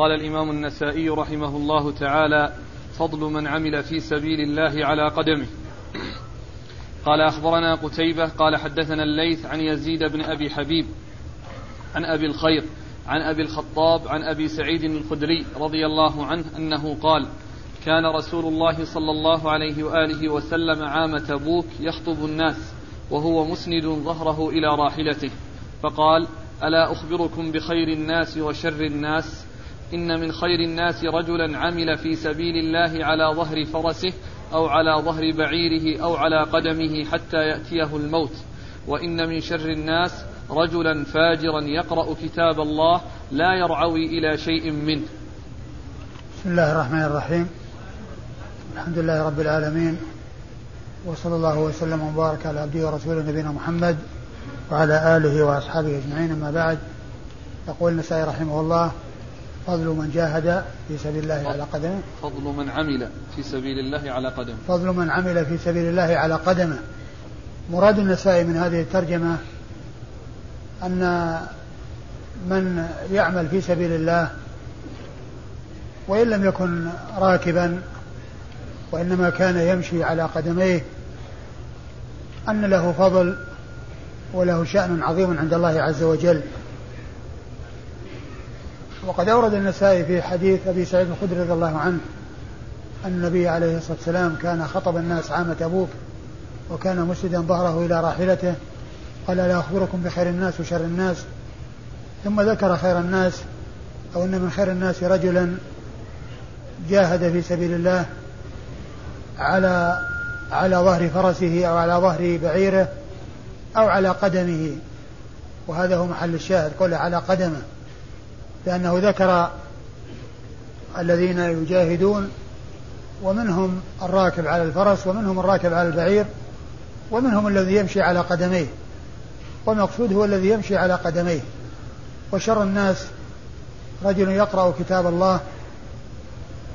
قال الإمام النسائي رحمه الله تعالى فضل من عمل في سبيل الله على قدمه. قال أخبرنا قتيبة قال حدثنا الليث عن يزيد بن أبي حبيب عن أبي الخير عن أبي الخطاب عن أبي سعيد الخدري رضي الله عنه أنه قال كان رسول الله صلى الله عليه وآله وسلم عام تبوك يخطب الناس وهو مسند ظهره إلى راحلته فقال ألا أخبركم بخير الناس وشر الناس؟ إن من خير الناس رجلا عمل في سبيل الله على ظهر فرسه أو على ظهر بعيره أو على قدمه حتى يأتيه الموت. وإن من شر الناس رجلا فاجرا يقرأ كتاب الله لا يرعوي إلى شيء منه. بسم الله الرحمن الرحيم. الحمد لله رب العالمين. وصلى الله وسلم وبارك على عبده ورسوله نبينا محمد وعلى آله وأصحابه أجمعين أما بعد. يقول النسائي رحمه الله فضل من جاهد في سبيل الله على قدمه. فضل من عمل في سبيل الله على قدمه. فضل من عمل في سبيل الله على قدمه. مراد النسائي من هذه الترجمة أن من يعمل في سبيل الله وإن لم يكن راكبا وإنما كان يمشي على قدميه أن له فضل وله شأن عظيم عند الله عز وجل. وقد أورد النسائي في حديث أبي سعيد الخدري رضي الله عنه أن النبي عليه الصلاة والسلام كان خطب الناس عام تبوك وكان مسجدا ظهره إلى راحلته. قال لا أخبركم بخير الناس وشر الناس. ثم ذكر خير الناس أو أن من خير الناس رجلا جاهد في سبيل الله على على ظهر فرسه أو على ظهر بعيره أو على قدمه. وهذا هو محل الشاهد قوله على قدمه. لأنه ذكر الذين يجاهدون ومنهم الراكب على الفرس ومنهم الراكب على البعير ومنهم الذي يمشي على قدميه والمقصود هو الذي يمشي على قدميه وشر الناس رجل يقرأ كتاب الله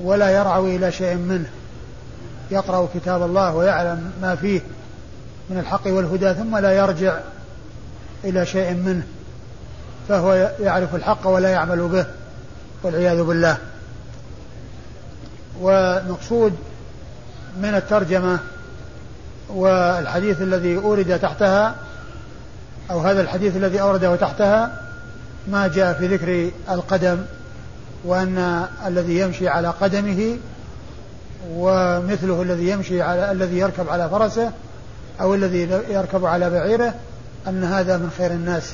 ولا يرعوي إلى شيء منه يقرأ كتاب الله ويعلم ما فيه من الحق والهدى ثم لا يرجع إلى شيء منه فهو يعرف الحق ولا يعمل به والعياذ بالله. والمقصود من الترجمة والحديث الذي أورد تحتها أو هذا الحديث الذي أورده تحتها ما جاء في ذكر القدم وأن الذي يمشي على قدمه ومثله الذي يمشي على الذي يركب على فرسه أو الذي يركب على بعيره أن هذا من خير الناس.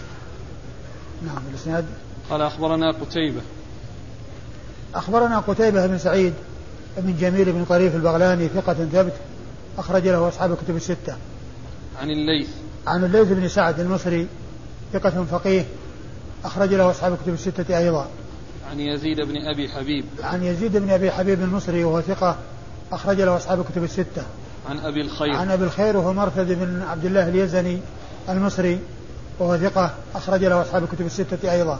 نعم الإسناد. قال أخبرنا قتيبة. أخبرنا قتيبة بن سعيد بن جميل بن طريف البغلاني ثقة ثبت أخرج له أصحاب الكتب الستة. عن الليث. عن الليث بن سعد المصري ثقة فقيه أخرج له أصحاب الكتب الستة أيضا. عن يزيد بن أبي حبيب. عن يزيد بن أبي حبيب المصري وهو ثقة أخرج له أصحاب الكتب الستة. عن أبي الخير. عن أبي الخير وهو مرثد بن عبد الله اليزني المصري وهو ثقة أخرج له أصحاب الكتب الستة أيضا.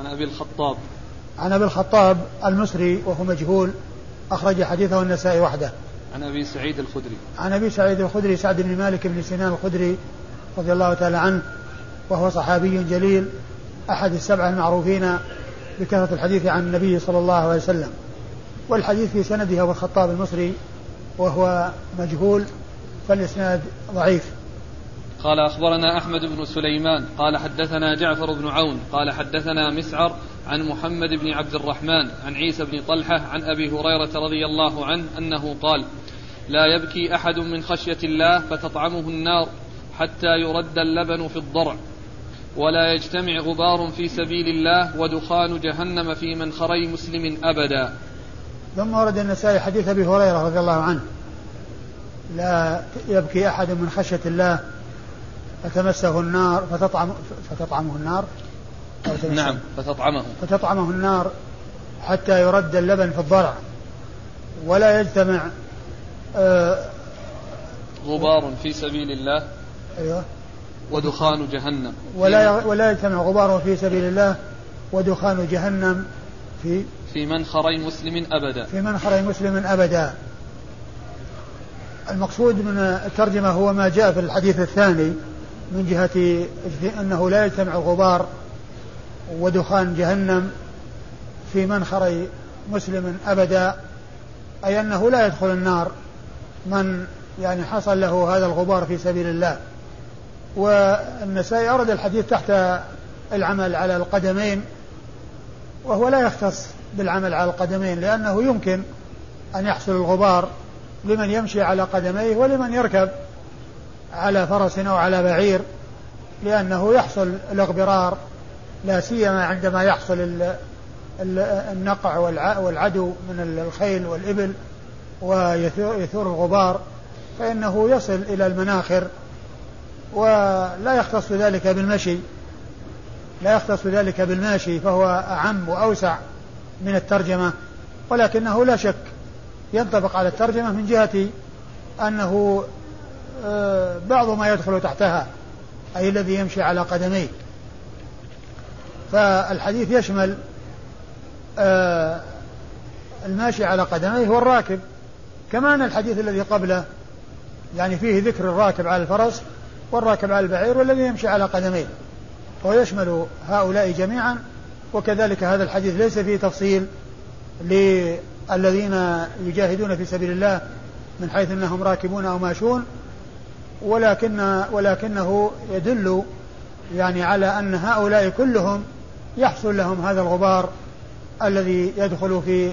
عن أبي الخطاب. عن أبي الخطاب المصري وهو مجهول أخرج حديثه النسائي وحده. عن أبي سعيد الخدري. عن أبي سعيد الخدري سعد بن مالك بن سنان الخدري رضي الله تعالى عنه وهو صحابي جليل أحد السبعة المعروفين بكثرة الحديث عن النبي صلى الله عليه وسلم. والحديث في سنده أبو الخطاب المصري وهو مجهول فالإسناد ضعيف. قال أخبرنا أحمد بن سليمان قال حدثنا جعفر بن عون قال حدثنا مسعر عن محمد بن عبد الرحمن عن عيسى بن طلحة عن أبي هريرة رضي الله عنه أنه قال لا يبكي أحد من خشية الله فتطعمه النار حتى يرد اللبن في الضرع ولا يجتمع غبار في سبيل الله ودخان جهنم في منخري مسلم أبدا. ثم ورد النسائي حديث أبي هريرة رضي الله عنه لا يبكي أحد من خشية الله فتمسه النار فتطعم فتطعمه النار. نعم فتطعمه. فتطعمه النار حتى يرد اللبن في الضرع ولا يجتمع آه غبار في سبيل الله. أيوه. ودخان جهنم. ولا ولا يجتمع غبار في سبيل الله. ودخان جهنم في في منخري مسلم أبدا. في منخري مسلم أبدا. المقصود من الترجمة هو ما جاء في الحديث الثاني. من جهة أنه لا يجتمع الغبار ودخان جهنم في منخر مسلم أبدا أي أنه لا يدخل النار من يعني حصل له هذا الغبار في سبيل الله. والنسائي أورد الحديث تحت العمل على القدمين وهو لا يختص بالعمل على القدمين لأنه يمكن أن يحصل الغبار لمن يمشي على قدميه ولمن يركب على فرس أو على بعير لأنه يحصل الاغبرار لا سيما عندما يحصل النقع والعدو من الخيل والإبل ويثور الغبار فإنه يصل إلى المناخر ولا يختص ذلك بالمشي. لا يختص ذلك بالماشي فهو أعم وأوسع من الترجمة ولكنه لا شك ينطبق على الترجمة من جهة أنه بعض ما يدخل تحتها أي الذي يمشي على قدميه. فالحديث يشمل آه، الماشي على قدميه والراكب. كما أن الحديث الذي قبله يعني فيه ذكر الراكب على الفرس والراكب على البعير والذي يمشي على قدميه. ويشمل هؤلاء جميعا وكذلك هذا الحديث ليس فيه تفصيل للذين يجاهدون في سبيل الله من حيث أنهم راكبون أو ماشون. ولكن ولكنه يدل يعني على أن هؤلاء كلهم يحصل لهم هذا الغبار الذي يدخل في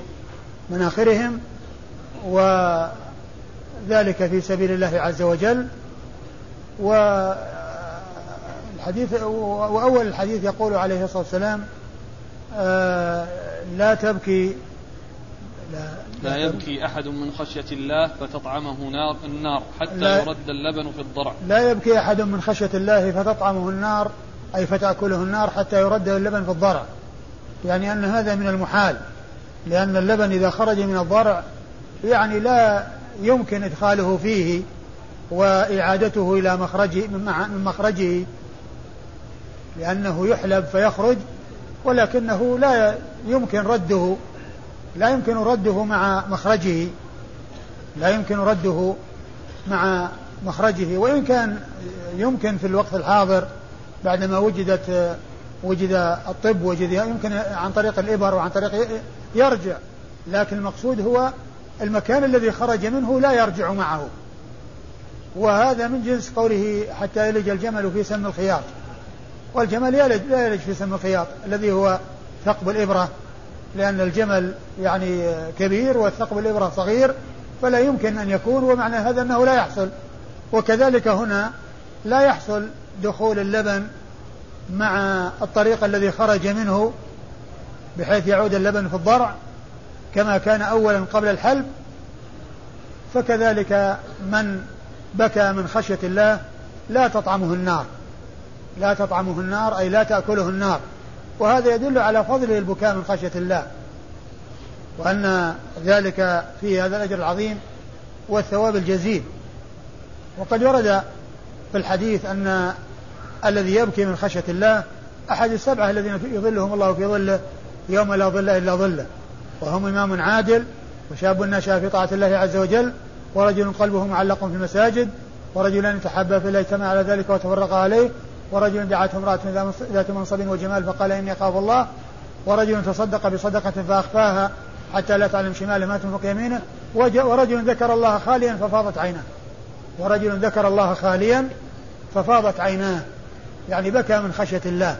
مناخرهم وذلك في سبيل الله عز وجل. والحديث وأول الحديث يقول عليه الصلاة والسلام آه، لا تبكي لا, لا يبكي أحد من خشية الله فتطعمه نار النار حتى يرد اللبن في الضرع. لا يبكي أحد من خشية الله فتطعمه النار أي فتأكله النار حتى يرد اللبن في الضرع. يعني أن هذا من المحال لأن اللبن إذا خرج من الضرع يعني لا يمكن إدخاله فيه وإعادته إلى مخرجه من مخرجه لأنه يحلب فيخرج ولكنه لا يمكن رده لا يمكن رده مع مخرجه. لا يمكن رده مع مخرجه. وإن كان يمكن في الوقت الحاضر بعدما وجدت وجد الطب وجد يمكن عن طريق الإبر وعن طريق يرجع. لكن المقصود هو المكان الذي خرج منه لا يرجع معه. وهذا من جنس قوله حتى يلج الجمل في سم الخياط. والجمل لا يلج في سم الخياط الذي هو ثقب الإبرة. لأن الجمل يعني كبير والثقب الإبرة صغير فلا يمكن أن يكون ومعنى هذا أنه لا يحصل. وكذلك هنا لا يحصل دخول اللبن مع الطريق الذي خرج منه بحيث يعود اللبن في الضرع كما كان أولا قبل الحلب. فكذلك من بكى من خشية الله لا تطعمه النار. لا تطعمه النار أي لا تأكله النار. وهذا يدل على فضل البكاء من خشية الله وأن ذلك فيه هذا الأجر العظيم والثواب الجزيل. وقد ورد في الحديث أن الذي يبكي من خشية الله أحد السبعة الذين يظلهم الله في ظله يوم لا ظل إلا ظله وهم إمام عادل وشاب نشأ في طاعة الله عز وجل ورجل قلبه معلق في المساجد ورجلان تحبا في الله اجتمع على ذلك وتفرق عليه ورجل دعته امرأة ذات منصب وجمال فقال إني أخاف الله. ورجل تصدق بصدقة فأخفاها حتى لا تعلم شماله ما تنفق يمينه. ورجل ذكر الله خاليا ففاضت عيناه. ورجل ذكر الله خاليا ففاضت عيناه. يعني بكى من خشية الله.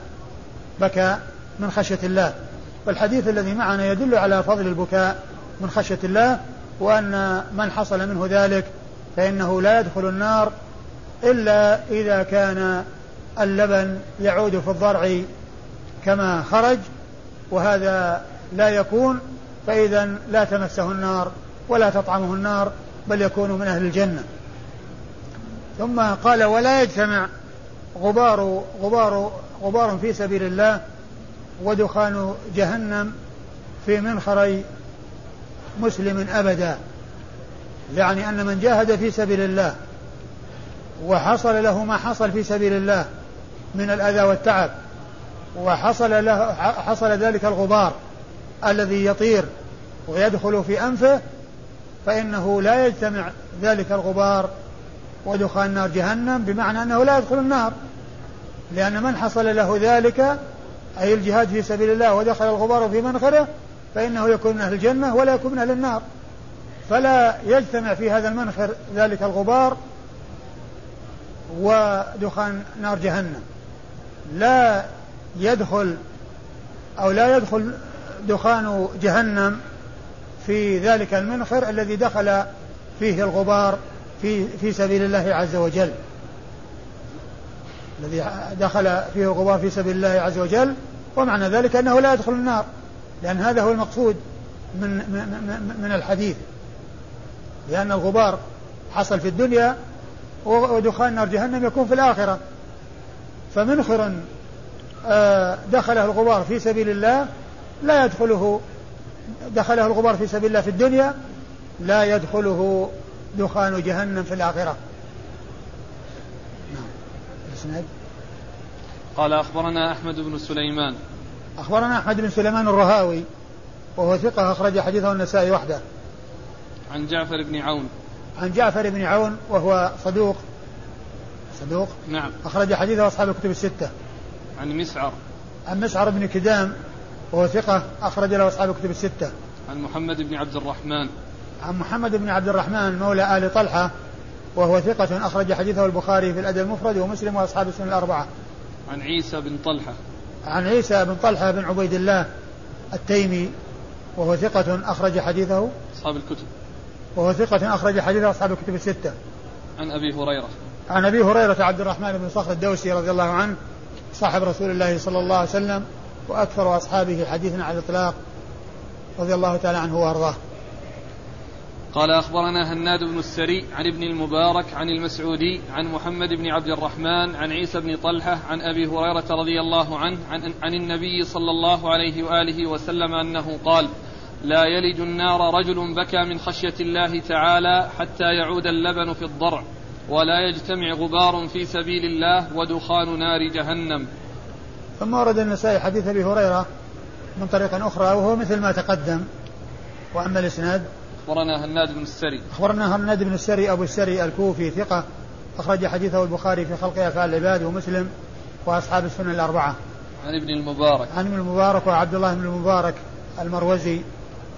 بكى من خشية الله. والحديث الذي معنا يدل على فضل البكاء من خشية الله وأن من حصل منه ذلك فإنه لا يدخل النار إلا إذا كان اللبن يعود في الضرع كما خرج وهذا لا يكون فإذا لا تمسه النار ولا تطعمه النار بل يكون من أهل الجنة. ثم قال ولا يجتمع غبار غبار غبار في سبيل الله ودخان جهنم في منخري مسلم أبدا. يعني أن من جاهد في سبيل الله وحصل له ما حصل في سبيل الله من الأذى والتعب وحصل له حصل ذلك الغبار الذي يطير ويدخل في أنفه فإنه لا يجتمع ذلك الغبار ودخان نار جهنم بمعنى أنه لا يدخل النار. لأن من حصل له ذلك أي الجهاد في سبيل الله ودخل الغبار في منخره فإنه يكون من أهل الجنة ولا يكون من أهل النار. فلا يجتمع في هذا المنخر ذلك الغبار ودخان نار جهنم. لا يدخل أو لا يدخل دخان جهنم في ذلك المنخر الذي دخل فيه الغبار في في سبيل الله عز وجل. الذي دخل فيه الغبار في سبيل الله عز وجل ومعنى ذلك أنه لا يدخل النار لأن هذا هو المقصود من من, من الحديث. لأن الغبار حصل في الدنيا ودخان نار جهنم يكون في الآخرة. فمنخر آه، دخله الغبار في سبيل الله لا يدخله دخله الغبار في سبيل الله في الدنيا لا يدخله دخان جهنم في الآخرة. نعم. قال أخبرنا أحمد بن سليمان. أخبرنا أحمد بن سليمان الرهاوي وهو ثقة أخرج حديثه النسائي وحده. عن جعفر بن عون. عن جعفر بن عون وهو صدوق صدوق نعم أخرج حديثه أصحاب الكتب الستة عن مسعر عن مسعر بن كدام وهو ثقة أخرج له أصحاب الكتب الستة عن محمد بن عبد الرحمن عن محمد بن عبد الرحمن مولى آل طلحة وهو ثقة أخرج حديثه البخاري في الأدب المفرد ومسلم وأصحاب السنة الأربعة. عن عيسى بن طلحة. عن عيسى بن طلحة بن عبيد الله التيمي وهو ثقة أخرج حديثه أصحاب الكتب. وهو ثقة أخرج حديثه أصحاب الكتب الستة. عن أبي هريرة. عن أبي هريرة عبد الرحمن بن صخر الدوسي رضي الله عنه صاحب رسول الله صلى الله عليه وسلم وأكثر أصحابه حديثا على الإطلاق رضي الله تعالى عنه وأرضاه. قال أخبرنا هناد بن السري عن ابن المبارك عن المسعودي عن محمد بن عبد الرحمن عن عيسى بن طلحة عن أبي هريرة رضي الله عنه عن, عن النبي صلى الله عليه وآله وسلم أنه قال لا يلج النار رجل بكى من خشية الله تعالى حتى يعود اللبن في الضرع ولا يجتمع غبار في سبيل الله ودخان نار جهنم. ثم ورد النسائي حديث أبي هريرة من طريق أخرى وهو مثل ما تقدم. وأما الإسناد؟ أخبرنا هناد بن السري. أخبرنا هناد بن السري أبو السري الكوفي ثقة أخرج حديثه البخاري في خلق أفعال العباد ومسلم وأصحاب السنن الأربعة. عن ابن المبارك. عن ابن المبارك وعبد الله بن المبارك المروزي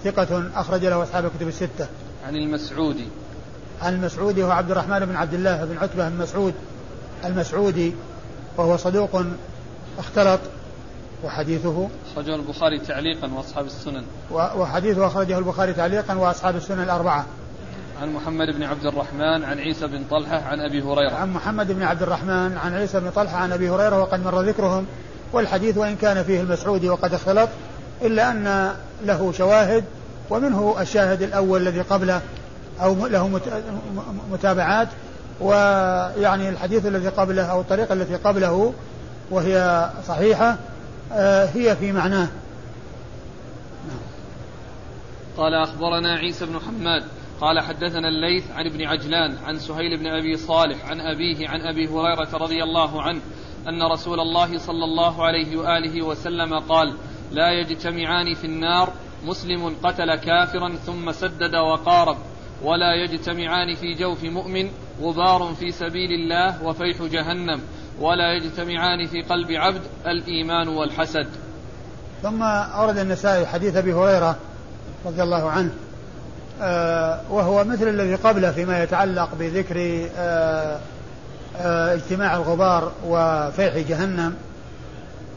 ثقة أخرج له أصحاب الكتب الستة. عن المسعودي. المسعودي هو عبد الرحمن بن عبد الله بن عتبة بن مسعود المسعودي وهو صدوق اختلط وحديثه أخرجه البخاري تعليقا وأصحاب السنن. وحديثه أخرجه البخاري تعليقا وأصحاب السنن الأربعة. عن محمد بن عبد الرحمن عن عيسى بن طلحة عن أبي هريرة. عن محمد بن عبد الرحمن عن عيسى بن طلحة عن أبي هريرة وقد مر ذكرهم. والحديث وإن كان فيه المسعودي وقد اختلط إلا أن له شواهد ومنه الشاهد الأول الذي قبله أو له متابعات ويعني الحديث الذي قبله أو الطريقة التي قبله وهي صحيحة آه، هي في معناه. قال أخبرنا عيسى بن حماد قال حدثنا الليث عن ابن عجلان عن سهيل بن أبي صالح عن أبيه عن أبي هريرة رضي الله عنه أن رسول الله صلى الله عليه وآله وسلم قال لا يجتمعان في النار مسلم قتل كافرا ثم سدد وقارب. ولا يجتمعان في جوف مؤمن غبار في سبيل الله وفيح جهنم ولا يجتمعان في قلب عبد الإيمان والحسد. ثم أورد النسائي حديث أبي هريرة رضي الله عنه آه وهو مثل الذي قبله فيما يتعلق بذكر آه آه اجتماع الغبار وفيح جهنم.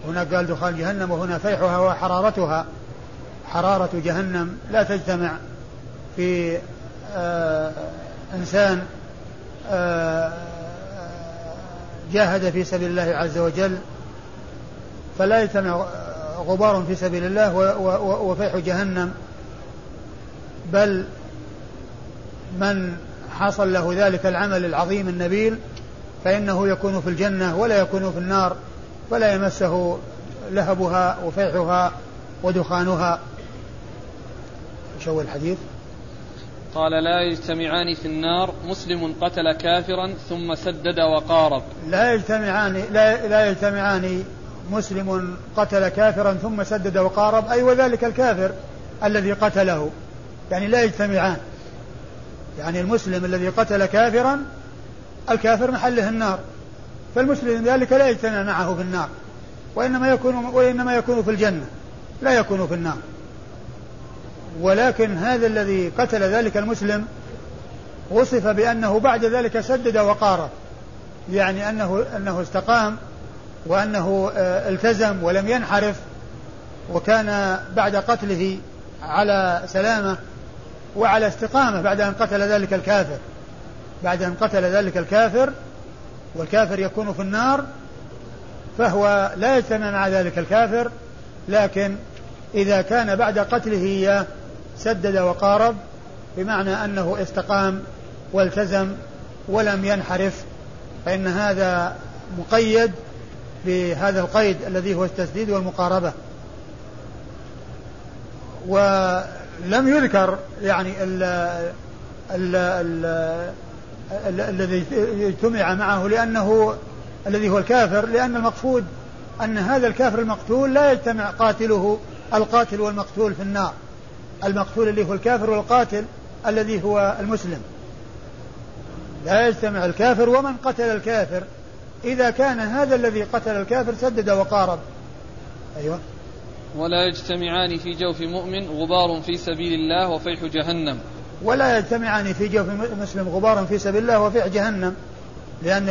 هناك قال دخان جهنم وهنا فيحها وحرارتها. حرارة جهنم لا تجتمع في إنسان آه جاهد في سبيل الله عز وجل فلا يجتمع غبار في سبيل الله وفيح جهنم. بل من حصل له ذلك العمل العظيم النبيل فإنه يكون في الجنة ولا يكون في النار فلا يمسه لهبها وفيحها ودخانها. شو الحديث؟ قال لا يجتمعان في النار مسلم قتل كافرا ثم سدد وقارب. لا يجتمعان لا, لا يجتمعان مسلم قتل كافرا ثم سدد وقارب أي وذلك الكافر الذي قتله. يعني لا يجتمعان. يعني المسلم الذي قتل كافرا الكافر محله النار. فالمسلم ذلك لا يجتمع معه في النار وإنما يكون وإنما يكون في الجنة لا يكون في النار. ولكن هذا الذي قتل ذلك المسلم وصف بأنه بعد ذلك سدد وقارب يعني أنه أنه استقام وأنه آه، التزم ولم ينحرف وكان بعد قتله على سلامة وعلى استقامة بعد أن قتل ذلك الكافر. بعد أن قتل ذلك الكافر والكافر يكون في النار فهو لا يجتمع مع ذلك الكافر لكن إذا كان بعد قتله إياه سدد وقارب بمعنى أنه استقام والتزم ولم ينحرف فإن هذا مقيد بهذا القيد الذي هو التسديد والمقاربة. ولم يذكر يعني ال ال ال الذي اجتمع معه لأنه الذي هو الكافر لأن المقصود أن هذا الكافر المقتول لا يجتمع قاتله القاتل والمقتول في النار. المقتول اللي هو الكافر والقاتل الذي هو المسلم. لا يجتمع الكافر ومن قتل الكافر. إذا كان هذا الذي قتل الكافر سدد وقارب. أيوة. ولا يجتمعان في جوف مؤمن غبار في سبيل الله وفيح جهنم. ولا يجتمعان في جوف مسلم غبار في سبيل الله وفيح جهنم. لأن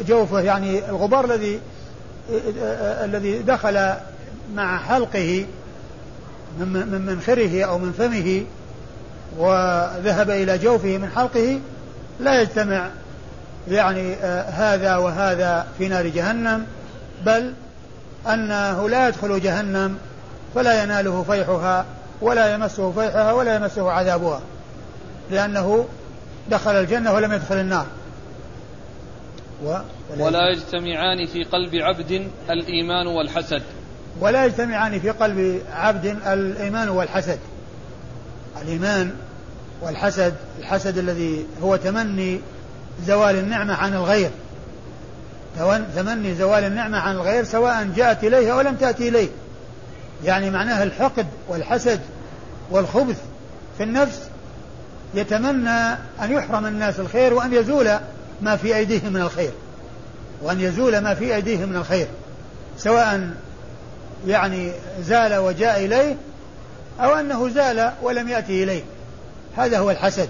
الجوف يعني الغبار الذي الذي دخل مع حلقه من منخره أو من فمه وذهب إلى جوفه من حلقه لا يجتمع يعني آه، هذا وهذا في نار جهنم بل أنه لا يدخل جهنم فلا يناله فيحها ولا يمسه فيحها ولا يمسه عذابها لأنه دخل الجنة ولم يدخل النار. و ولا يجتمعان في قلب عبد الإيمان والحسد. ولا يجتمعان في قلب عبد الإيمان والحسد. الإيمان والحسد الحسد الذي هو تمني زوال النعمة عن الغير. تمني زوال النعمة عن الغير سواء جاءت إليه أو لم تأتي إليه. يعني معناها الحقد والحسد والخبث في النفس. يتمنى أن يحرم الناس الخير وأن يزول ما في أيديهم من الخير. وأن يزول ما في أيديهم من الخير. سواء يعني زال وجاء إليه أو أنه زال ولم يأتي إليه. هذا هو الحسد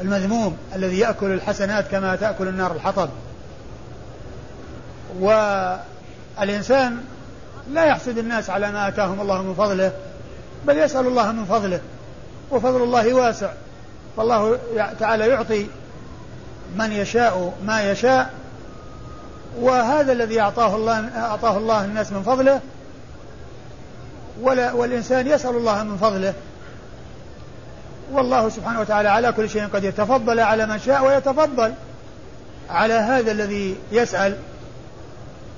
المذموم الذي يأكل الحسنات كما تأكل النار الحطب. والإنسان لا يحسد الناس على ما آتاهم الله من فضله بل يسأل الله من فضله وفضل الله واسع. فالله تعالى يعطي من يشاء ما يشاء وهذا الذي أعطاه الله أعطاه الله الناس من فضله ولا والإنسان يسأل الله من فضله. والله سبحانه وتعالى على كل شيء قدير. تفضل على من شاء ويتفضل على هذا الذي يسأل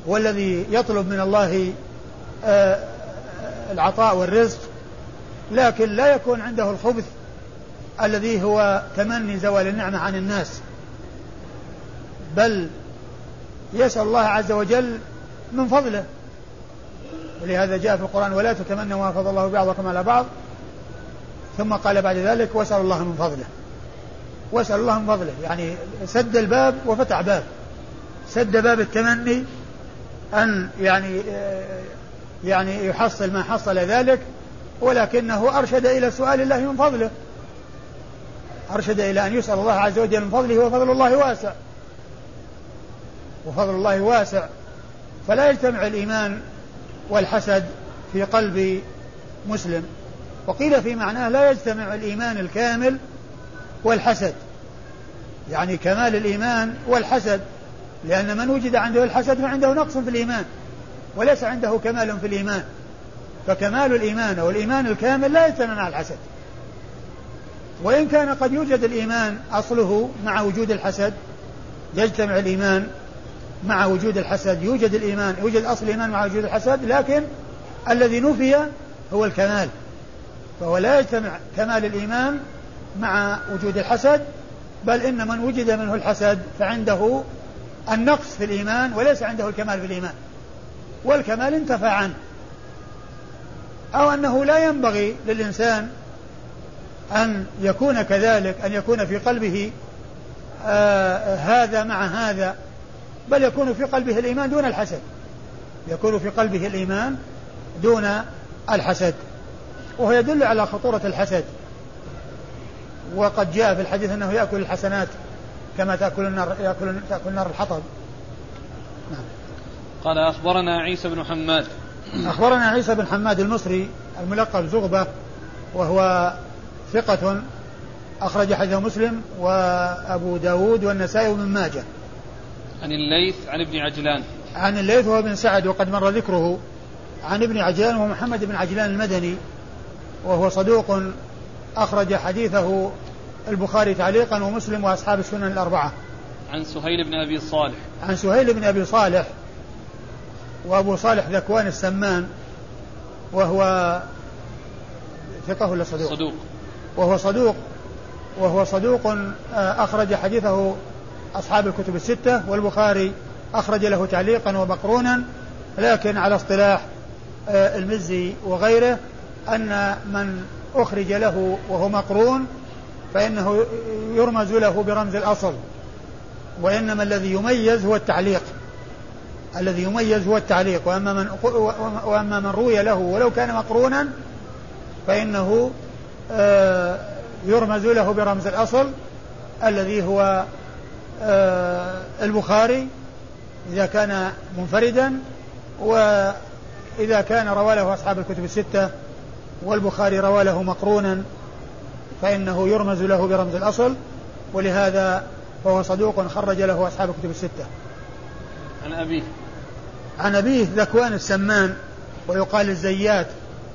والذي يطلب من الله آه، العطاء والرزق. لكن لا يكون عنده الخبث الذي هو تمني زوال النعمة عن الناس. بل يسأل الله عز وجل من فضله. ولهذا جاء في القرآن ولا تتمنوا ما فضل الله بعضكم على بعض. ثم قال بعد ذلك واسأل الله من فضله. واسأل الله من فضله يعني سد الباب وفتح باب. سد باب التمني أن يعني يعني يحصل ما حصل ذلك ولكنه أرشد إلى سؤال الله من فضله. أرشد إلى أن يسأل الله عز وجل من فضله وفضل الله واسع. وفضل الله واسع فلا يجتمع الإيمان والحسد في قلب مسلم. وقيل في معناه لا يجتمع الإيمان الكامل والحسد. يعني كمال الإيمان والحسد لأن من وجد عنده الحسد فعنده نقص في الإيمان وليس عنده كمال في الإيمان. فكمال الإيمان أو الإيمان الكامل لا يجتمع مع الحسد. وإن كان قد يوجد الإيمان أصله مع وجود الحسد يجتمع الإيمان مع وجود الحسد يوجد الإيمان يوجد أصل الإيمان مع وجود الحسد لكن الذي نفي هو الكمال. فهو لا يجتمع كمال الإيمان مع وجود الحسد بل إن من وجد منه الحسد فعنده النقص في الإيمان وليس عنده الكمال في الإيمان. والكمال انتفى عنه. أو أنه لا ينبغي للإنسان أن يكون كذلك أن يكون في قلبه آه هذا مع هذا. بل يكون في قلبه الإيمان دون الحسد. يكون في قلبه الإيمان دون الحسد. وهو يدل على خطورة الحسد. وقد جاء في الحديث أنه يأكل الحسنات كما تأكل النار يأكل تأكل النار الحطب. نعم. قال أخبرنا عيسى بن حماد. أخبرنا عيسى بن حماد المصري الملقب زغبة وهو ثقة أخرج حديث مسلم وأبو داود والنسائي وابن ماجه. عن الليث عن ابن عجلان. عن الليث وهو بن سعد وقد مر ذكره. عن ابن عجلان وهو محمد بن عجلان المدني وهو صدوق أخرج حديثه البخاري تعليقا ومسلم وأصحاب السنن الأربعة. عن سهيل بن أبي صالح. عن سهيل بن أبي صالح وأبو صالح ذكوان السمان وهو ثقة ولا صدوق؟ صدوق. وهو صدوق وهو صدوق آه، أخرج حديثه أصحاب الكتب الستة والبخاري أخرج له تعليقا ومقرونا لكن على اصطلاح آه، المزي وغيره أن من أخرج له وهو مقرون فإنه يرمز له برمز الأصل. وإنما الذي يميز هو التعليق. الذي يميز هو التعليق. وأما من وأما من روي له ولو كان مقرونا فإنه آه، يرمز له برمز الأصل الذي هو البخاري إذا كان منفردا وإذا كان روى له أصحاب الكتب الستة والبخاري روى له مقرونا فإنه يرمز له برمز الأصل ولهذا فهو صدوق خرج له أصحاب الكتب الستة. عن أبيه. عن أبيه ذكوان السمان ويقال الزيات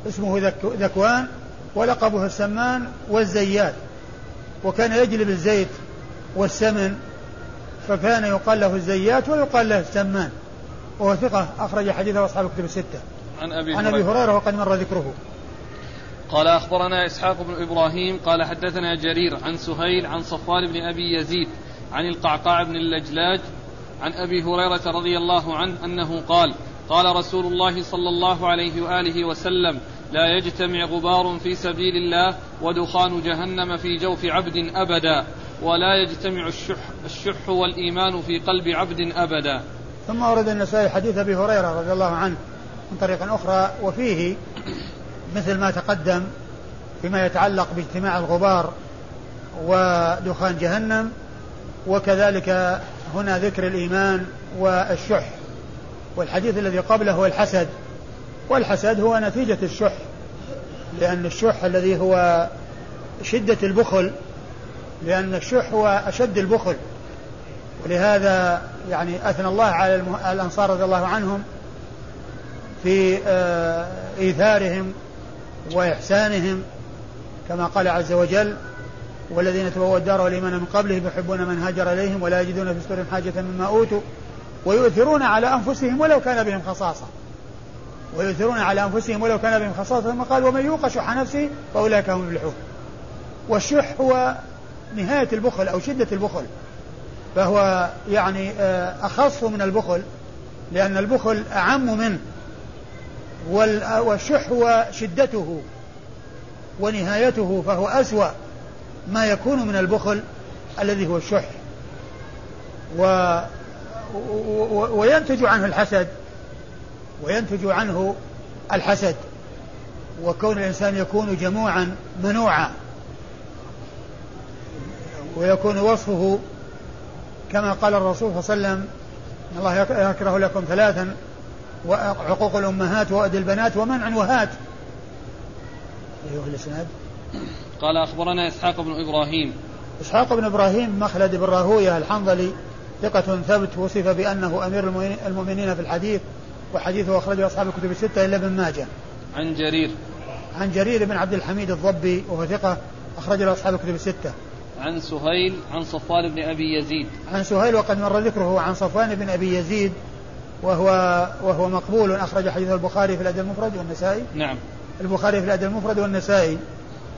اسمه ذكوان ولقبه السمان والزيات. وكان يجلب الزيت والسمن فكان يقال له الزيات ويقال له السمان. وهو ثقة أخرج حديثه أصحاب الكتب الستة. عن أبي عن أبي هريرة وقد مر ذكره. قال أخبرنا إسحاق بن إبراهيم قال حدثنا جرير عن سهيل عن صفوان بن أبي يزيد عن القعقاع بن اللجلاج عن أبي هريرة رضي الله عنه أنه قال قال رسول الله صلى الله عليه وآله وسلم لا يجتمع غبار في سبيل الله ودخان جهنم في جوف عبد أبدا. ولا يجتمع الشح, الشح والإيمان في قلب عبد أبدا. ثم ورد النسائي حديث أبي هريرة رضي الله عنه من طريق أخرى وفيه مثل ما تقدم فيما يتعلق باجتماع الغبار ودخان جهنم وكذلك هنا ذكر الإيمان والشح. والحديث الذي قبله هو الحسد. والحسد هو نتيجة الشح لأن الشح الذي هو شدة البخل لأن الشح هو أشد البخل. ولهذا يعني أثنى الله على الأنصار رضي الله عنهم في آه، إيثارهم وإحسانهم كما قال عز وجل والذين تبوا الدار والإيمان من قبلهم يحبون من هاجر إليهم ولا يجدون في صدورهم حاجة مما أوتوا ويؤثرون على أنفسهم ولو كان بهم خصاصة. ويؤثرون على أنفسهم ولو كان بهم خصاصة ثم قال ومن يوق شح نفسه فأولئك هم المفلحون. والشح هو نهاية البخل أو شدة البخل فهو يعني آه، أخص من البخل لأن البخل أعم منه والشح هو شدته ونهايته فهو أسوأ ما يكون من البخل الذي هو الشح. و وينتج عنه الحسد وينتج عنه الحسد وكون الإنسان يكون جموعا منوعا. ويكون وصفه كما قال الرسول صلى الله عليه وسلم إن الله يكره لكم ثلاثا وعقوق الأمهات وأد البنات ومنع وهات أيها الاسناد قال أخبرنا إسحاق بن إبراهيم إسحاق بن إبراهيم مخلد بن راهوية الحنظلي ثقة ثبت وصف بأنه أمير المؤمنين في الحديث وحديثه أخرجه أصحاب الكتب الستة إلا ابن ماجه. عن جرير. عن جرير بن عبد الحميد الضبي وهو ثقة أخرج له أصحاب الكتب الستة. عن سهيل عن صفوان بن أبي يزيد. عن سهيل وقد مر ذكره عن صفوان بن أبي يزيد وهو وهو مقبول أخرج حديث البخاري في الأدب المفرد والنسائي. نعم. البخاري في الأدب المفرد والنسائي.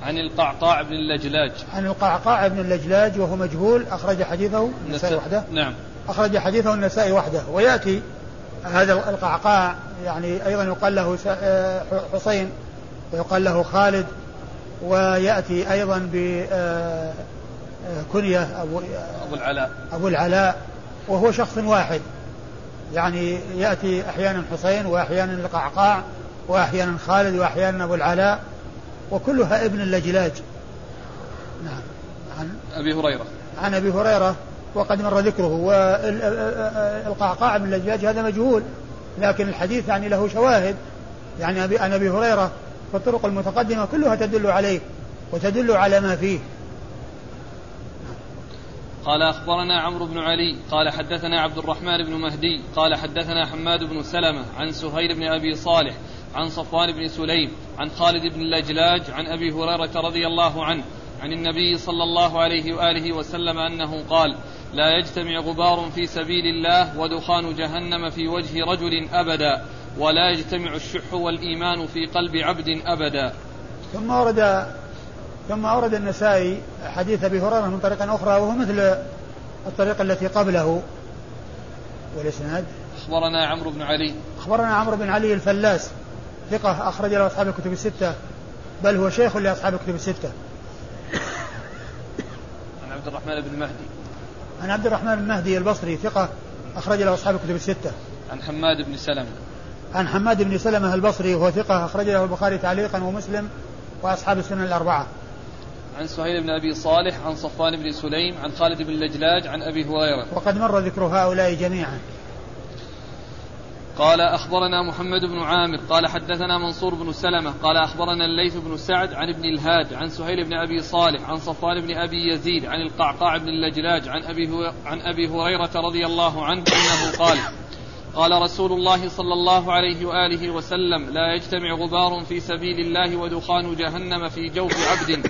عن القعقاع بن اللجلاج عن القعقاع بن اللجلاج وهو مجهول أخرج حديثه النسائي وحده نعم أخرج حديثه النسائي وحده ويأتي هذا القعقاع يعني أيضا يقال له آه، حسين ويقال له خالد ويأتي أيضا بكنية آه، أبو أبو العلاء. أبو العلاء وهو شخص واحد. يعني يأتي أحيانا حسين وأحيانا القعقاع وأحيانا خالد وأحيانا أبو العلاء وكلها ابن اللجلاج. نعم. عن أبي هريرة. عن أبي هريرة وقد مر ذكره. والقعقاع بن اللجلاج هذا مجهول لكن الحديث يعني له شواهد. يعني عن أبي هريرة فالطرق المتقدمة كلها تدل عليه وتدل على ما فيه. قال أخبرنا عمرو بن علي قال حدثنا عبد الرحمن بن مهدي قال حدثنا حماد بن سلمة عن سهيل بن أبي صالح عن صفوان بن سليم عن خالد بن اللجلاج عن أبي هريرة رضي الله عنه عن النبي صلى الله عليه وآله وسلم أنه قال لا يجتمع غبار في سبيل الله ودخان جهنم في وجه رجل أبدا ولا يجتمع الشح والإيمان في قلب عبد أبدا. ثم ورد ثم أورد النسائي حديث أبي هريرة من طريق أخرى وهو مثل الطريقة التي قبله. والإسناد؟ أخبرنا عمرو بن علي. أخبرنا عمرو بن علي الفلاس ثقة أخرج له أصحاب الكتب الستة بل هو شيخ لأصحاب الكتب الستة. عن عبد الرحمن بن مهدي. عن عبد الرحمن بن مهدي البصري ثقة أخرج له أصحاب الكتب الستة. عن حماد بن سلمة. عن حماد بن سلمة البصري وهو ثقة أخرج له البخاري تعليقا ومسلم وأصحاب السنن الأربعة. عن سهيل بن أبي صالح عن صفوان بن سليم عن خالد بن لجلاج عن أبي هريرة. وقد مر ذكر هؤلاء جميعا. قال أخبرنا محمد بن عامر قال حدثنا منصور بن سلمة قال أخبرنا الليث بن سعد عن ابن الهاد عن سهيل بن أبي صالح عن صفوان بن أبي يزيد عن القعقاع بن اللجلاج عن أبي عن أبي هريرة رضي الله عنه أنه قال قال رسول الله صلى الله عليه وآله وسلم لا يجتمع غبار في سبيل الله ودخان جهنم في جوف عبد.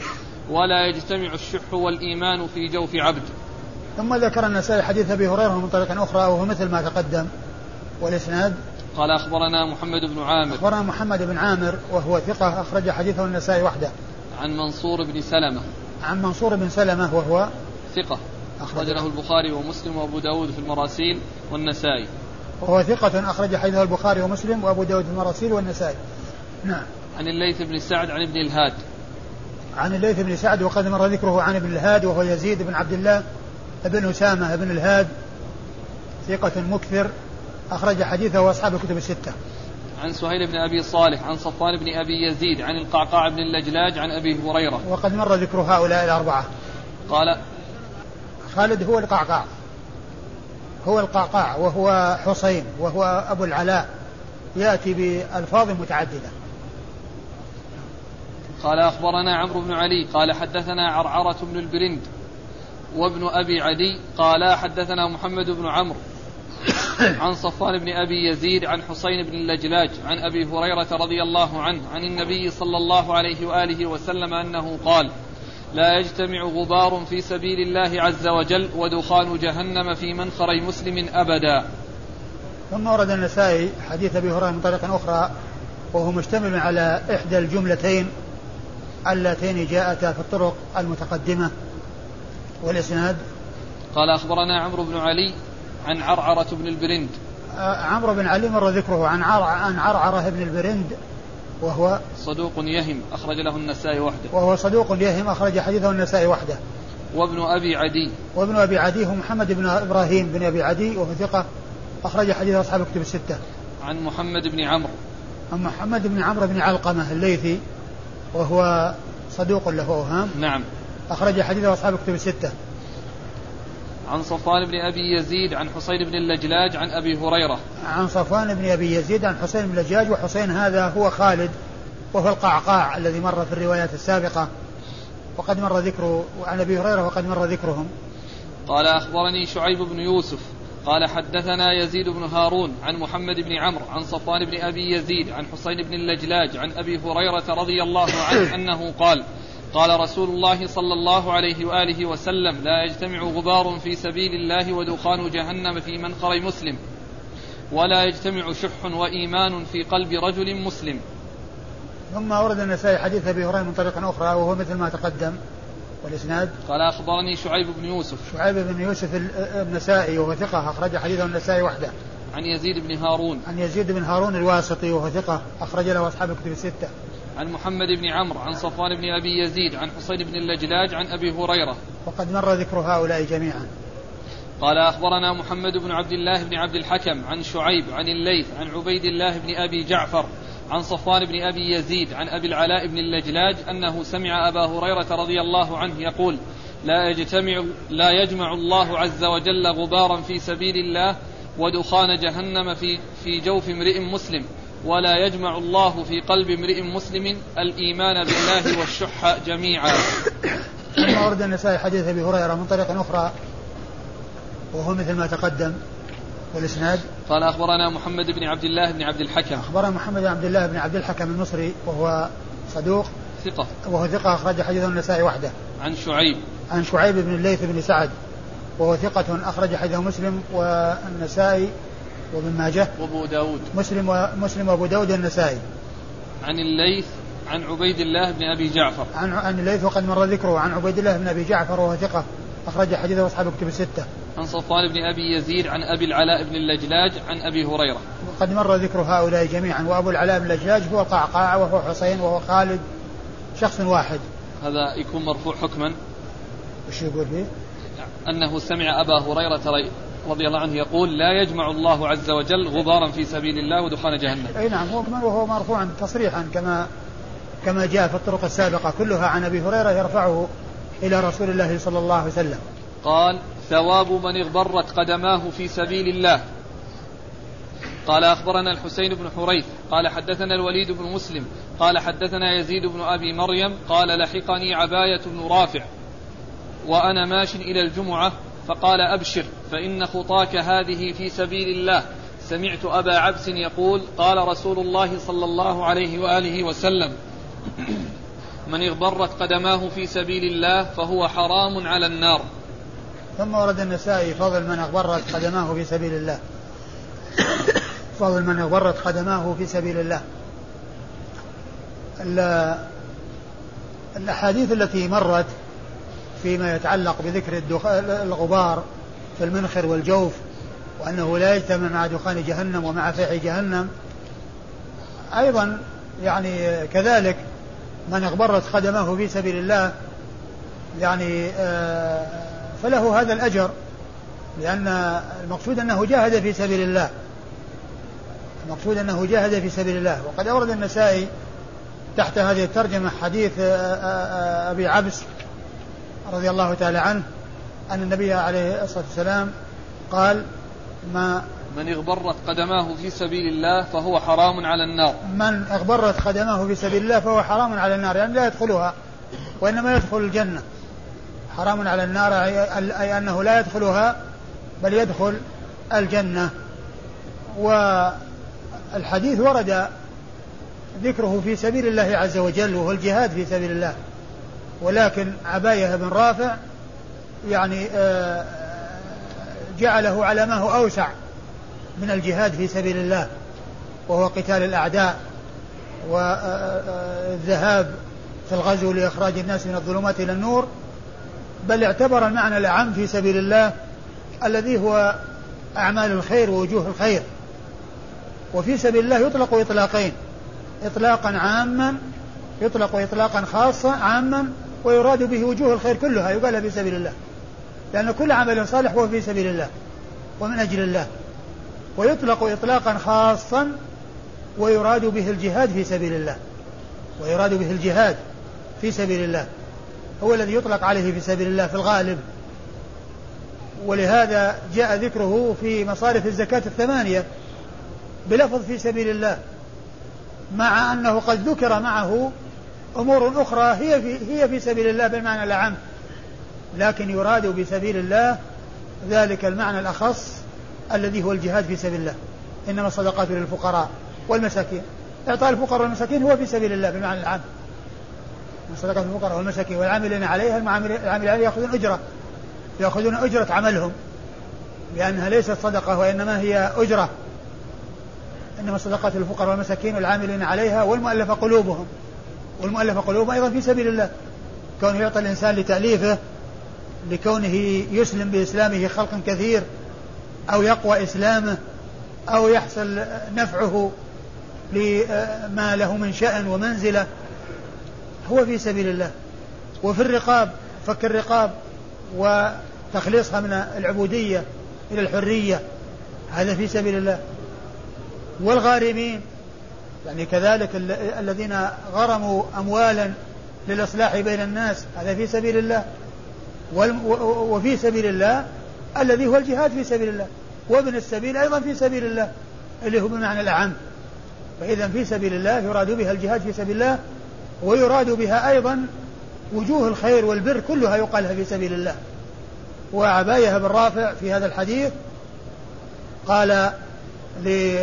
ولا يجتمع الشح والإيمان في جوف عبد. ثم ذكر النسائي حديث أبي هريرة من طريق أخرى وهو مثل ما تقدم. والإسناد؟ قال أخبرنا محمد بن عامر. أخبرنا محمد بن عامر وهو ثقة أخرج حديثه النسائي وحده. عن منصور بن سلمة. عن منصور بن سلمة وهو ثقة. أخرج. له البخاري ومسلم وأبو داود في المراسيل والنسائي. وهو ثقة أخرج حديثه البخاري ومسلم وأبو داود في المراسيل والنسائي. نعم. عن الليث بن سعد عن ابن الهاد. عن الليث بن سعد وقد مر ذكره عن ابن الهاد وهو يزيد بن عبد الله بن أسامة بن الهاد ثقة مكثر أخرج حديثه وأصحاب الكتب الستة. عن سهيل بن أبي صالح عن صفوان بن أبي يزيد عن القعقاع بن اللجلاج عن أبي هريرة. وقد مر ذكر هؤلاء الأربعة. قال خالد هو القعقاع. هو القعقاع وهو حسين وهو أبو العلاء. يأتي بألفاظ متعددة. قال أخبرنا عمرو بن علي قال حدثنا عرعرة بن البرند وابن أبي عدي قال حدثنا محمد بن عمرو عن صفوان بن أبي يزيد عن حسين بن اللجلاج عن أبي هريرة رضي الله عنه عن النبي صلى الله عليه وآله وسلم أنه قال لا يجتمع غبار في سبيل الله عز وجل ودخان جهنم في منخر مسلم أبدا. ثم ورد النسائي حديث أبي هريرة من طريق أخرى وهو مشتمل على إحدى الجملتين اللتين جاءتا في الطرق المتقدمة والإسناد؟ قال أخبرنا عمرو بن علي عن عرعرة بن البرند. آه، عمرو بن علي مر ذكره عن عن عرعرة بن البرند وهو صدوق يهم أخرج له النسائي وحده. وهو صدوق يهم أخرج حديثه النسائي وحده. وابن أبي عدي. وابن أبي عدي هو محمد بن إبراهيم بن أبي عدي وهو ثقة أخرج حديث أصحاب الكتب الستة. عن محمد بن عمرو. عن محمد بن عمرو بن علقمة الليثي. وهو صدوق له أوهام نعم. أخرج حديثه أصحاب الكتب الستة. عن صفوان بن أبي يزيد عن حسين بن اللجلاج عن أبي هريرة. عن صفوان بن أبي يزيد عن حسين بن اللجاج وحسين هذا هو خالد وهو القعقاع الذي مر في الروايات السابقة وقد مر ذكره عن أبي هريرة وقد مر ذكرهم. قال أخبرني شعيب بن يوسف قال حدثنا يزيد بن هارون عن محمد بن عمرو عن صفوان بن أبي يزيد عن حسين بن اللجلاج عن أبي هريرة رضي الله عنه أنه قال قال رسول الله صلى الله عليه وآله وسلم لا يجتمع غبار في سبيل الله ودخان جهنم في منخر مسلم ولا يجتمع شح وإيمان في قلب رجل مسلم. ثم ورد النسائي حديث أبي هريرة من طريق أخرى وهو مثل ما تقدم. والإسناد؟ قال أخبرني شعيب بن يوسف. شعيب بن يوسف النسائي وهو ثقة أخرج حديثه النسائي وحده. عن يزيد بن هارون. عن يزيد بن هارون الواسطي وهو ثقة أخرج له أصحاب الكتب الستة. عن محمد بن عمرو عن صفوان بن أبي يزيد عن حسين بن اللجلاج عن أبي هريرة. وقد مر ذكر هؤلاء جميعا. قال أخبرنا محمد بن عبد الله بن عبد الحكم عن شعيب عن الليث عن عبيد الله بن أبي جعفر عن صفوان بن أبي يزيد عن أبي العلاء بن اللجلاج أنه سمع أبا هريرة رضي الله عنه يقول لا يجتمع لا يجمع الله عز وجل غبارا في سبيل الله ودخان جهنم في في جوف امرئ مسلم ولا يجمع الله في قلب امرئ مسلم الإيمان بالله والشح جميعا. ثم ورد النسائي حديث أبي هريرة من طريق أخرى وهو مثل ما تقدم. والإسناد؟ قال أخبرنا محمد بن عبد الله بن عبد الحكم. أخبرنا محمد بن عبد الله بن عبد الحكم المصري وهو صدوق ثقة. وهو ثقة أخرج حديثه النسائي وحده. عن شعيب. عن شعيب بن الليث بن سعد وهو ثقة أخرج حديثه مسلم والنسائي وابن ماجه. وأبو داود. مسلم ومسلم وأبو داود والنسائي. عن الليث عن عبيد الله بن أبي جعفر. عن عن الليث وقد مر ذكره عن عبيد الله بن أبي جعفر وهو ثقة. أخرج حديثه اصحاب الكتب الستة. عن صفوان بن أبي يزيد عن أبي العلاء بن اللجلاج عن أبي هريرة. وقد مر ذكر هؤلاء جميعا وأبو العلاء بن اللجلاج هو القعقاع وهو حسين وهو خالد شخص واحد. هذا يكون مرفوع حكما. وش يقول فيه؟ أنه سمع أبا هريرة رضي الله عنه يقول لا يجمع الله عز وجل غبارا في سبيل الله ودخان جهنم. أي نعم وهو مرفوعا تصريحا كما كما جاء في الطرق السابقة كلها عن أبي هريرة يرفعه إلى رسول الله صلى الله عليه وسلم. قال ثواب من اغبرت قدماه في سبيل الله. قال أخبرنا الحسين بن حريث. قال حدثنا الوليد بن مسلم. قال حدثنا يزيد بن أبي مريم. قال لحقني عباية بن رافع. وأنا ماش إلى الجمعة. فقال أبشر فإن خطاك هذه في سبيل الله. سمعت أبا عبس يقول قال رسول الله صلى الله عليه وآله وسلم من اغبرت قدماه في سبيل الله فهو حرام على النار. ثم ورد النسائي فضل من أغبرت قدماه في سبيل الله. فضل من أغبرت قدماه في سبيل الله. الأحاديث التي مرت فيما يتعلق بذكر الغبار في المنخر والجوف وأنه لا يجتمع مع دخان جهنم ومع فيح جهنم أيضا يعني كذلك من اغبرت خدمه في سبيل الله يعني آه، فله هذا الأجر لأن المقصود أنه جاهد في سبيل الله. المقصود أنه جاهد في سبيل الله. وقد أورد النسائي تحت هذه الترجمة حديث آه، آه، أبي عبس رضي الله تعالى عنه أن النبي عليه الصلاة والسلام قال ما من اغبرت قدماه في سبيل الله فهو حرام على النار. من اغبرت قدماه في سبيل الله فهو حرام على النار يعني لا يدخلها وإنما يدخل الجنة. حرام على النار أي أنه لا يدخلها بل يدخل الجنة. والحديث ورد ذكره في سبيل الله عز وجل وهو الجهاد في سبيل الله. ولكن عباية بن رافع يعني آه، جعله على ما هو أوسع. من الجهاد في سبيل الله وهو قتال الأعداء والذهاب في الغزو لإخراج الناس من الظلمات إلى النور. بل اعتبر المعنى الأعم في سبيل الله الذي هو أعمال الخير ووجوه الخير. وفي سبيل الله يطلق إطلاقين إطلاقا عاما يطلق إطلاقا خاصا عاما ويراد به وجوه الخير كلها يقال في سبيل الله. لأن كل عمل صالح هو في سبيل الله ومن أجل الله. ويطلق إطلاقا خاصا ويراد به الجهاد في سبيل الله. ويراد به الجهاد في سبيل الله. هو الذي يطلق عليه في سبيل الله في الغالب. ولهذا جاء ذكره في مصارف الزكاة الثمانية بلفظ في سبيل الله مع أنه قد ذكر معه أمور أخرى هي في, هي في سبيل الله بالمعنى الأعم لكن يراد بسبيل الله ذلك المعنى الأخص الذي هو الجهاد في سبيل الله. إنما الصدقات للفقراء والمساكين. إعطاء الفقراء والمساكين هو في سبيل الله بالمعنى العام. الصدقات للفقراء والمساكين والعاملين عليها العاملين عليها يأخذون أجرة. يأخذون أجرة عملهم. لأنها ليست صدقة وإنما هي أجرة. إنما الصدقات للفقراء والمساكين والعاملين عليها والمؤلفة قلوبهم. والمؤلفة قلوبهم أيضا في سبيل الله. كونه يعطي الإنسان لتأليفه لكونه يسلم بإسلامه خلق كثير أو يقوى إسلامه أو يحصل نفعه لما له من شأن ومنزلة هو في سبيل الله. وفي الرقاب فك الرقاب وتخليصها من العبودية إلى الحرية هذا في سبيل الله. والغارمين يعني كذلك الذين غرموا أموالا للإصلاح بين الناس هذا في سبيل الله. وفي سبيل الله الذي هو الجهاد في سبيل الله وابن السبيل أيضا في سبيل الله اللي هو بمعنى الأعم فإذا في سبيل الله يراد بها الجهاد في سبيل الله ويراد بها أيضا وجوه الخير والبر كلها يقالها في سبيل الله. وعباية بن رافع في هذا الحديث قال ل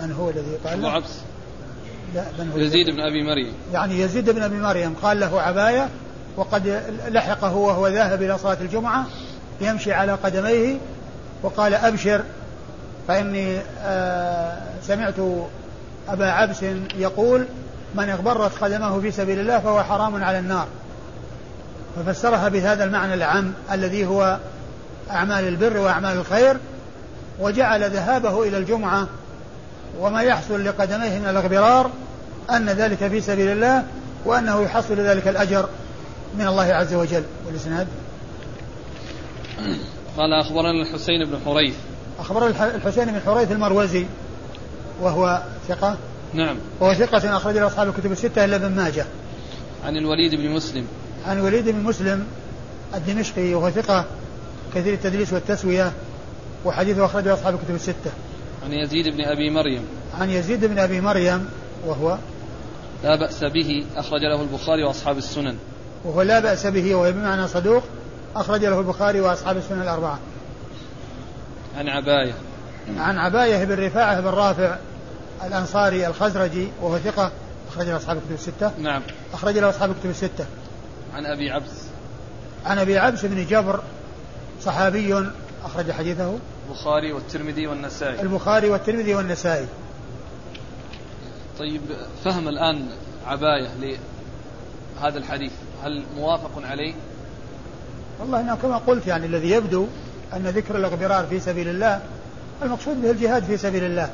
من هو الذي قال؟ أبو عبس. لا من هو؟ يزيد بن أبي مريم. يعني يزيد بن أبي مريم قال له عباية وقد لحقه وهو ذاهب إلى صلاة الجمعة يمشي على قدميه وقال أبشر فإني آه سمعت أبا عبس يقول من اغبرت قدمه في سبيل الله فهو حرام على النار. ففسرها بهذا المعنى العام الذي هو أعمال البر وأعمال الخير وجعل ذهابه إلى الجمعة. وما يحصل لقدميه من الاغبرار أن ذلك في سبيل الله وأنه يحصل ذلك الأجر من الله عز وجل. والإسناد؟ قال أخبرنا الحسين بن حريث. أخبرنا الحسين بن حريث المروزي وهو ثقة. نعم. وهو ثقة أخرج له أصحاب الكتب الستة إلا ابن ماجه. عن الوليد بن مسلم. عن الوليد بن مسلم الدمشقي وهو ثقة كثير التدليس والتسوية وحديثه أخرجه أصحاب الكتب الستة. عن يزيد بن أبي مريم. عن يزيد بن أبي مريم وهو لا بأس به أخرج له البخاري وأصحاب السنن. وهو لا بأس به وهو بمعنى صدوق أخرج له البخاري وأصحاب السنن الأربعة. عن عباية. عن عباية بن رفاعة بن رافع الأنصاري الخزرجي وهو ثقة أخرج له أصحاب الكتب الستة. نعم. أخرج له أصحاب الكتب الستة. عن أبي عبس. عن أبي عبس بن جبر صحابي أخرج حديثه. البخاري والترمذي والنسائي. البخاري والترمذي والنسائي. طيب فهم الآن عباية لهذا الحديث. هل موافق عليه؟ والله أنا كما قلت يعني الذي يبدو أن ذكر الاغبرار في سبيل الله المقصود به الجهاد في سبيل الله.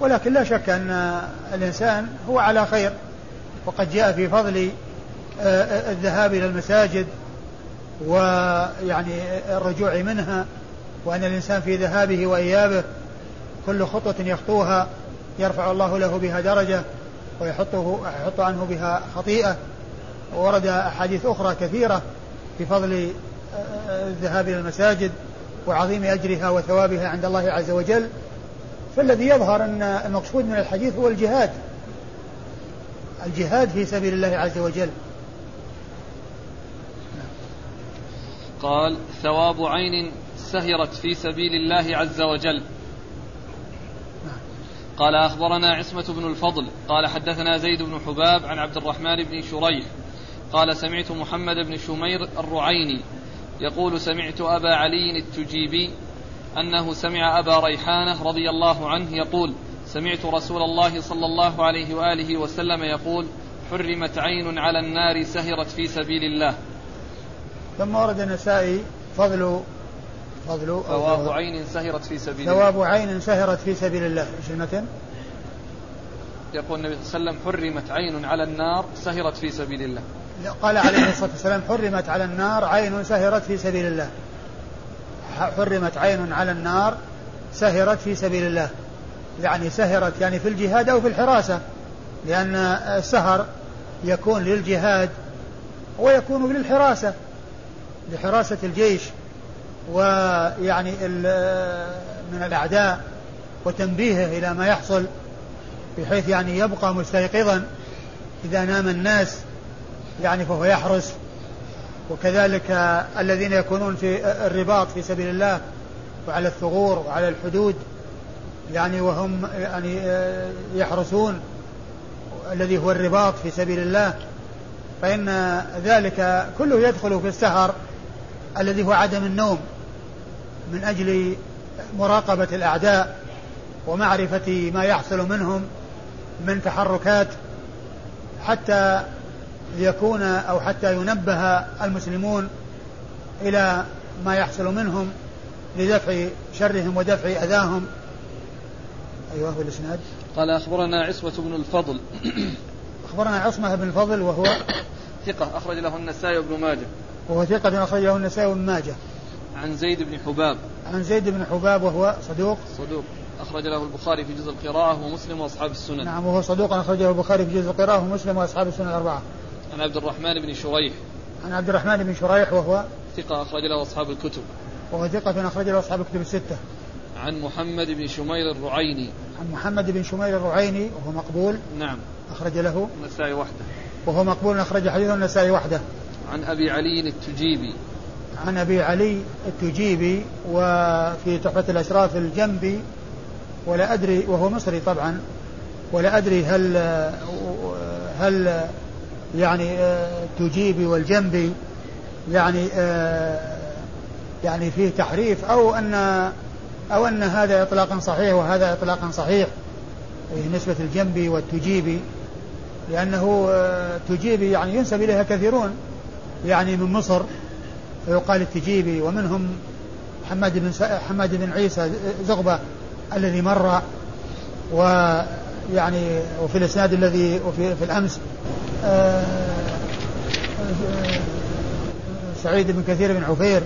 ولكن لا شك أن الإنسان هو على خير وقد جاء في فضل آه، آه، الذهاب إلى المساجد ويعني الرجوع منها وأن الإنسان في ذهابه وإيابه كل خطوة يخطوها يرفع الله له بها درجة ويحطه يحط عنه بها خطيئة. وورد أحاديث أخرى كثيرة في فضل آه، الذهاب إلى المساجد وعظيم أجرها وثوابها عند الله عز وجل فالذي يظهر أن المقصود من الحديث هو الجهاد. الجهاد في سبيل الله عز وجل. قال ثواب عين سهرت في سبيل الله عز وجل. قال أخبرنا عصمة بن الفضل. قال حدثنا زيد بن حباب عن عبد الرحمن بن شريح قال سمعت محمد بن شمير الرعيني يقول سمعت أبا علي التجيبي أنه سمع أبا ريحانة رضي الله عنه يقول سمعت رسول الله صلى الله عليه وآله وسلم يقول حرمت عين على النار سهرت في سبيل الله. ثم ورد النسائي فضل فضل ثواب عين سهرت في سبيل الله. ثواب عين سهرت في سبيل الله. إيش المتن؟ يقول النبي صلى الله عليه وسلم حرمت عين على النار سهرت في سبيل الله. قال عليه الصلاة والسلام حرمت على النار عين سهرت في سبيل الله. حرمت عين على النار سهرت في سبيل الله. يعني سهرت يعني في الجهاد أو في الحراسة. لأن السهر يكون للجهاد ويكون للحراسة لحراسة الجيش ويعني من الأعداء وتنبيهه إلى ما يحصل بحيث يعني يبقى مستيقظا إذا نام الناس يعني فهو يحرس. وكذلك الذين يكونون في الرباط في سبيل الله وعلى الثغور وعلى الحدود يعني وهم يعني يحرسون الذي هو الرباط في سبيل الله. فإن ذلك كله يدخل في السهر الذي هو عدم النوم من أجل مراقبة الأعداء ومعرفة ما يحصل منهم من تحركات حتى ليكون أو حتى ينبه المسلمون إلى ما يحصل منهم لدفع شرهم ودفع أذاهم. أيوه هو الإسناد قال أخبرنا عصمة بن الفضل. أخبرنا عصمة بن الفضل وهو ثقة أخرج له النسائي وابن ماجه. وهو ثقة أخرج له النسائي وابن ماجه. عن زيد بن حباب. عن زيد بن حباب وهو صدوق. صدوق. أخرج له البخاري في جزء القراءة ومسلم وأصحاب السنن. نعم وهو صدوق أخرجه البخاري في جزء القراءة ومسلم وأصحاب السنن الأربعة. عن عبد الرحمن بن شريح. عن عبد الرحمن بن شريح وهو ثقة أخرج له أصحاب الكتب. وهو ثقة أخرج له أصحاب الكتب الستة. عن محمد بن شمير الرعيني. عن محمد بن شمير الرعيني وهو مقبول. نعم. أخرج له. النسائي وحده. وهو مقبول أخرج حديث النسائي وحده. عن أبي علي التجيبي. عن أبي علي التجيبي وفي تحفة الأشراف الجنبي. ولا أدري وهو مصري طبعا. ولا أدري هل هل يعني تجيبي والجنبي يعني يعني فيه تحريف أو أن أو أن هذا إطلاقا صحيح وهذا إطلاقا صحيح نسبة الجنبي والتجيبي لأنه تجيبي يعني ينسب إليها كثيرون يعني من مصر فيقال التجيبي ومنهم حماد بن حماد بن عيسى زغبة الذي مر ويعني وفي الإسناد الذي وفي في الأمس آه، سعيد بن كثير بن عفير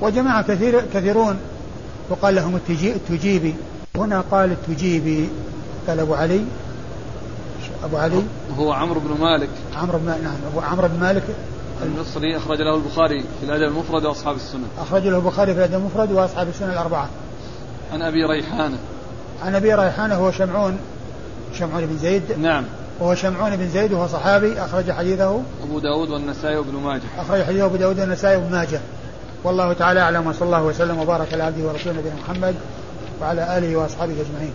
وجماعة كثير كثيرون. يقال لهم التجيبي. هنا قال التجيبي. قال أبو علي. أبو علي. هو عمرو بن مالك. عمرو بن نعم أبو عمرو بن مالك. المصري أخرج له البخاري في الأدب المفرد وأصحاب السنن أخرج له البخاري في الأدب المفرد وأصحاب السنن الأربعة. عن أبي ريحانة. عن أبي ريحانة هو شمعون. شمعون بن زيد. نعم. وهو شمعون بن زيد وهو صحابي أخرج حديثه. أبو داود والنسائي وابن ماجه. أخرج حديثه أبو داود والنسائي وابن ماجه. والله تعالى أعلم وصلى الله وسلم وبارك على عبده ورسوله نبينا محمد وعلى آله وأصحابه أجمعين.